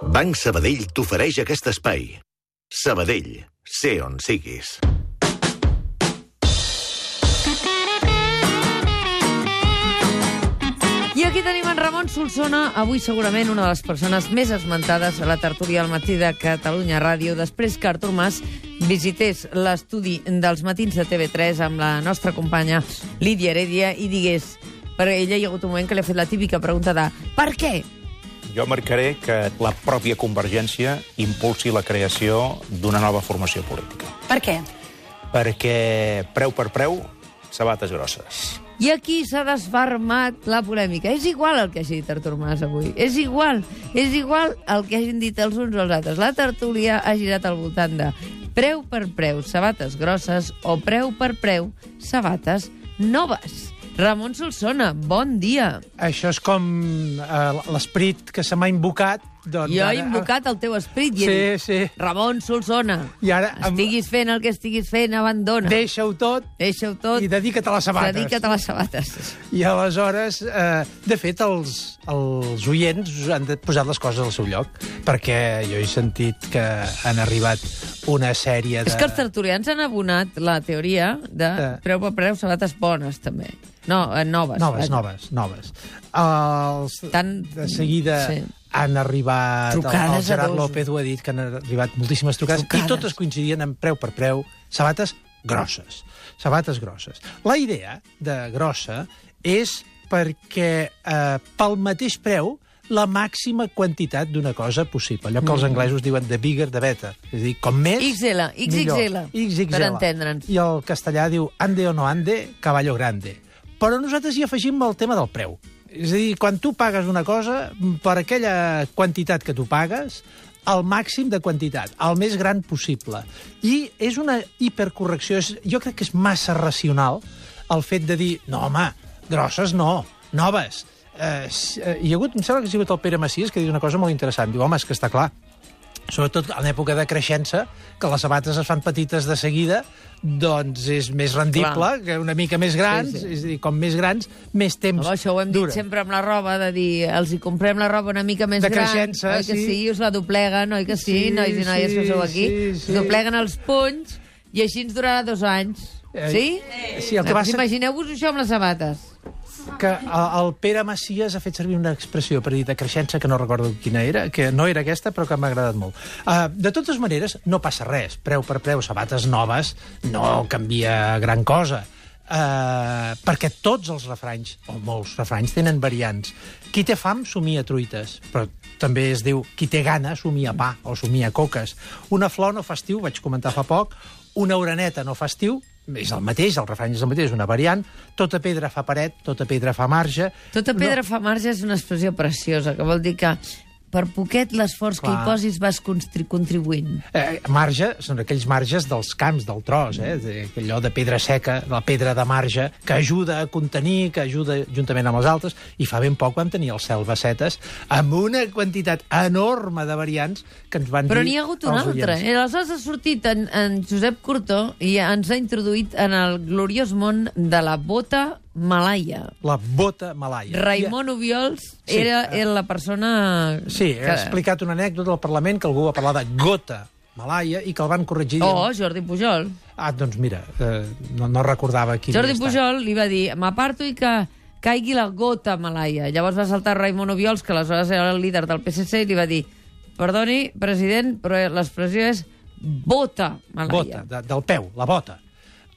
Banc Sabadell t'ofereix aquest espai. Sabadell, sé on siguis. I aquí tenim en Ramon Solsona, avui segurament una de les persones més esmentades a la tertúlia al matí de Catalunya Ràdio, després que Artur Mas visités l'estudi dels matins de TV3 amb la nostra companya Lídia Heredia i digués, per ella hi ha hagut un moment que li ha fet la típica pregunta de per què? Jo marcaré que la pròpia Convergència impulsi la creació d'una nova formació política. Per què? Perquè preu per preu, sabates grosses. I aquí s'ha desfarmat la polèmica. És igual el que hagi dit Artur Mas avui. És igual. És igual el que hagin dit els uns o els altres. La tertúlia ha girat al voltant de preu per preu, sabates grosses, o preu per preu, sabates noves. Ramon Solsona, bon dia. Això és com eh, l'esperit que se m'ha invocat. Doncs Jo ara- he invocat el teu esprit i he Sí, dit, sí. Ramon Solsona, I ara em- estiguis fent el que estiguis fent, abandona. Deixa-ho tot Deixa-ho tot. i dedica't a les sabates. Dedica't a les sabates. I aleshores, eh, de fet, els, els oients han de posar les coses al seu lloc, perquè jo he sentit que han arribat una sèrie de... És que els tertulians han abonat la teoria de Eh. preu per preu, sabates bones, també. No, eh, noves. Noves, vaja. noves, noves. Els, Tan- de seguida sí. han arribat... Trucades el Gerard. López ho ha dit, que han arribat moltíssimes trucades, Trucades. i totes coincidien en preu per preu, sabates grosses. Sabates grosses. La idea de grossa és perquè eh, pel mateix preu la màxima quantitat d'una cosa possible. Allò que els anglesos diuen the bigger, the better. És a dir, com més... XL, XXL, millor. XXL. per entendre'ns. I el castellà diu ande o no ande, caballo grande. Però nosaltres hi afegim el tema del preu. És a dir, quan tu pagues una cosa, per aquella quantitat que tu pagues, el màxim de quantitat, el més gran possible. I és una hipercorrecció. És, jo crec que és massa racional el fet de dir, no, home, grosses no, noves. Eh, eh, hi ha hagut, em sembla que ha sigut el Pere Macias que diu una cosa molt interessant. Diu, home, és que està clar, sobretot en època de creixença, que les sabates es fan petites de seguida, doncs és més rendible Clar. que una mica més grans, Sí, sí, és a dir, com més grans, més temps Home, això ho hem dit duren. sempre amb la roba, de dir, els hi comprem la roba una mica més De gran, creixença, oi que sí? sí. Us la dobleguen, oi que sí? Sí, Nois i noies que sí, sou aquí. sí, sí. Dobleguen els punys i així ens durarà dos anys. Eh, sí? sí, el que Doncs passa- Imagineu-vos això amb les sabates. Que el, Pere Macias ha fet servir una expressió per dir de creixença que no recordo quina era, que no era aquesta, però que m'ha agradat molt. Uh, de totes maneres, no passa res. Preu per preu, sabates noves, no canvia gran cosa. Uh, perquè tots els refranys, o molts refranys, tenen variants. Qui té fam somia truites, però també es diu qui té gana somia pa o somia coques. Una flor no fa estiu, vaig comentar fa poc, una oreneta no fa estiu, és el mateix, el refrany és el mateix, és una variant. Tota pedra fa paret, tota pedra fa marge. Tota pedra fa marge és una expressió preciosa, que vol dir que per poquet l'esforç que hi posis vas contribuint. Eh, marge són aquells marges dels camps, del tros, eh? allò de pedra seca, la pedra de marge, que ajuda a contenir, que ajuda juntament amb els altres, i fa ben poc vam tenir el cel Bassetes amb una quantitat enorme de variants que ens van Però dir n'hi ha hagut un els altre. oients. I aleshores ha sortit en, en Josep Cortó i ens ha introduït en el gloriós món de la bota malaia. La bota malaia. Raimon Obiols Sí, era, eh, era la persona... Sí, que... explicat una anècdota al Parlament que algú va parlar de gota malaia i que el van corregir. Oh, Jordi Pujol. Ah, doncs mira, eh, no, no recordava qui Jordi. Pujol li va dir m'aparto i que caigui la gota malaia. Llavors va saltar Raimon Obiols, que aleshores era el líder del PSC, i li va dir perdoni, president, però l'expressió és bota malaia. Bota, de, del peu, la bota.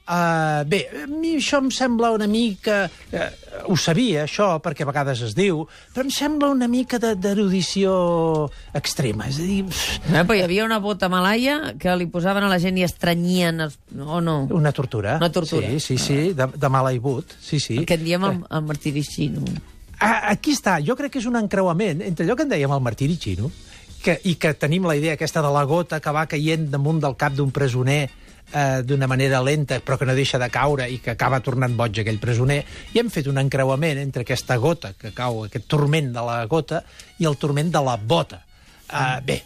Uh, bé, a mi això em sembla una mica... Uh, ho sabia, això, perquè a vegades es diu, però em sembla una mica de- d'erudició extrema. És a dir, pff, Eh, però hi havia una bota malaia que li posaven a la gent i estrenyien els... o no? una tortura. Una tortura. Sí, sí, sí, de, de mala i but. Sí, sí. El que en diem el, el martiri xino. Ah, aquí està, jo crec que és un encreuament entre allò que en dèiem el martiri xino que, i que tenim la idea aquesta de la gota que va caient damunt del cap d'un presoner eh, d'una manera lenta, però que no deixa de caure i que acaba tornant boig aquell presoner, i hem fet un encreuament entre aquesta gota que cau, aquest turment de la gota, i el turment de la bota. Uh, bé,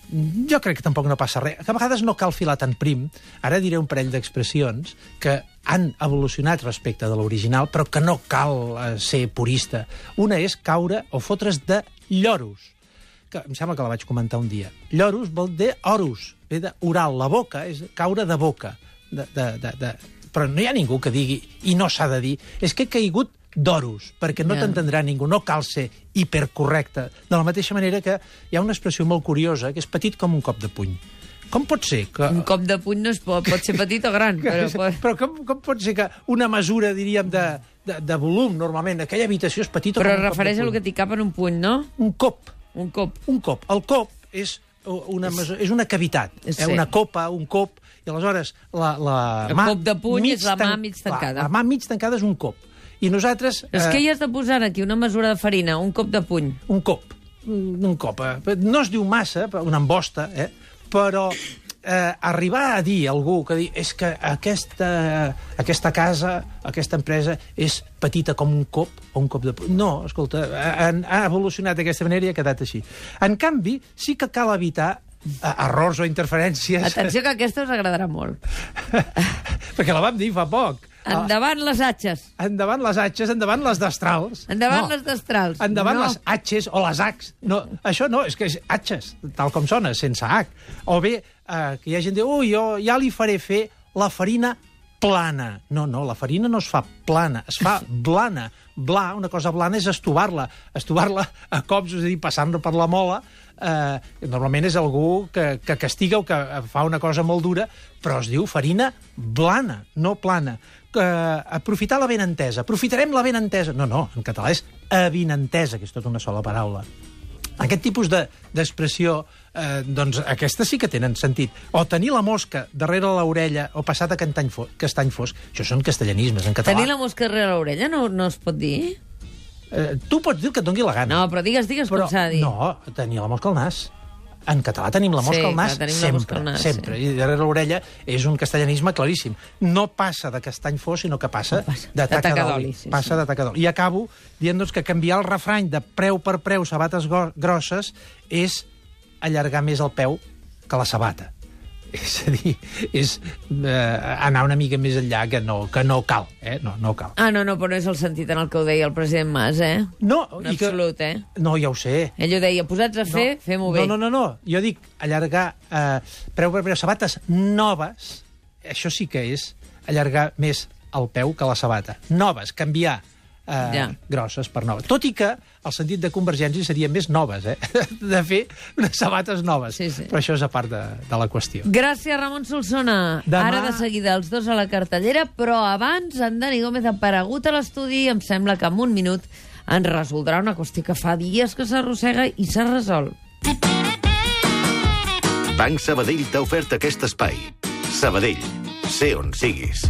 jo crec que tampoc no passa res. Que a vegades no cal filar tan prim. Ara diré un parell d'expressions que han evolucionat respecte de l'original, però que no cal uh, ser purista. Una és caure o fotre's de lloros. que em sembla que la vaig comentar un dia. Llorus vol dir orus, ve d'oral, la boca, és caure de boca. De, de, de, de... Però no hi ha ningú que digui, i no s'ha de dir, és que he caigut d'oros, perquè no Ja. t'entendrà ningú, no cal ser hipercorrecte. De la mateixa manera que hi ha una expressió molt curiosa, que és petit com un cop de puny. Com pot ser que... Un cop de puny no es pot, pot ser petit o gran, però... pot- Però com, com pot ser que una mesura, diríem, de, de, de volum, normalment, aquella habitació és petita Però com un es refereix de que t'hi cap en un puny, no? Un cop, Un cop. un cop. El cop és una, mesura, és una cavitat, Sí. eh? una copa, un cop, i aleshores la, la El mà... cop de puny és la mà mig tancada. La, la mà mig tancada és un cop. I nosaltres... Però és que hi has de posar aquí una mesura de farina, un cop de puny. Un cop. Un un cop. eh? No es diu massa, una embosta, eh? però eh, arribar a dir a algú que dir, és que aquesta, aquesta casa, aquesta empresa, és petita com un cop o un cop de... puny. No, escolta, ha, ha evolucionat d'aquesta manera i ha quedat així. En canvi, sí que cal evitar eh, errors o interferències, Atenció que aquesta us agradarà molt. perquè la vam dir fa poc. Endavant les atxes. Endavant les atxes, endavant les destrals. Endavant les destrals. Endavant No. les H's o les H's. No, això no, és que és H's, tal com sona, sense H. O bé, eh, que hi ha gent que diu, ui, jo ja li faré fer la farina plana. No, no, la farina no es fa plana, es fa blana. Bla, una cosa blana és estovar-la. Estovar-la a cops, és a dir, passant-la per la mola, eh, normalment és algú que, que castiga o que fa una cosa molt dura, però es diu farina blana, no plana. Que, aprofitar la benentesa. Aprofitarem la benentesa. No, no, en català és avinentesa, que és tota una sola paraula. Aquest tipus de- d'expressió, eh, doncs aquestes sí que tenen sentit. O tenir la mosca darrere l'orella o passar de cantany fos, castany fosc, això són castellanismes en català. Tenir la mosca darrere l'orella no, no es pot dir? eh, tu pots dir que et doni la gana. No, però digues, digues però com s'ha de dir. no, tenir la mosca al nas. En català tenim la mosca Sí, al nas sempre, nas, sempre. sí. I darrere l'orella és un castellanisme claríssim. No passa de castany fos, sinó que passa, passa de taca d'oli, sí, passa sí. de taca d'oli. I acabo dient doncs, que canviar el refrany de preu per preu, sabates grosses, és allargar més el peu que la sabata. És a dir, és eh, anar una mica més enllà que no, que no cal, eh? No, no cal. Ah, no, no, però no és el sentit en el que ho deia el president Mas, eh? No, En absolut, eh? No, ja ho sé. Ell ho deia, posats a fer, no, fem-ho bé. No, no, no, no. Jo dic allargar eh, preu per preu sabates noves, això sí que és allargar més el peu que la sabata. Noves, canviar eh, Ja. grosses per noves. Tot i que el sentit de Convergència serien més noves, eh? De fer unes sabates noves. Sí, sí. Però això és a part de, de la qüestió. Gràcies, Ramon Solsona. Demà- Ara de seguida els dos a la cartellera, però abans en Dani Gómez ha aparegut a l'estudi i em sembla que en un minut ens resoldrà una qüestió que fa dies que s'arrossega i s'ha resolt. Banc Sabadell t'ha ofert aquest espai. Sabadell, sé on siguis.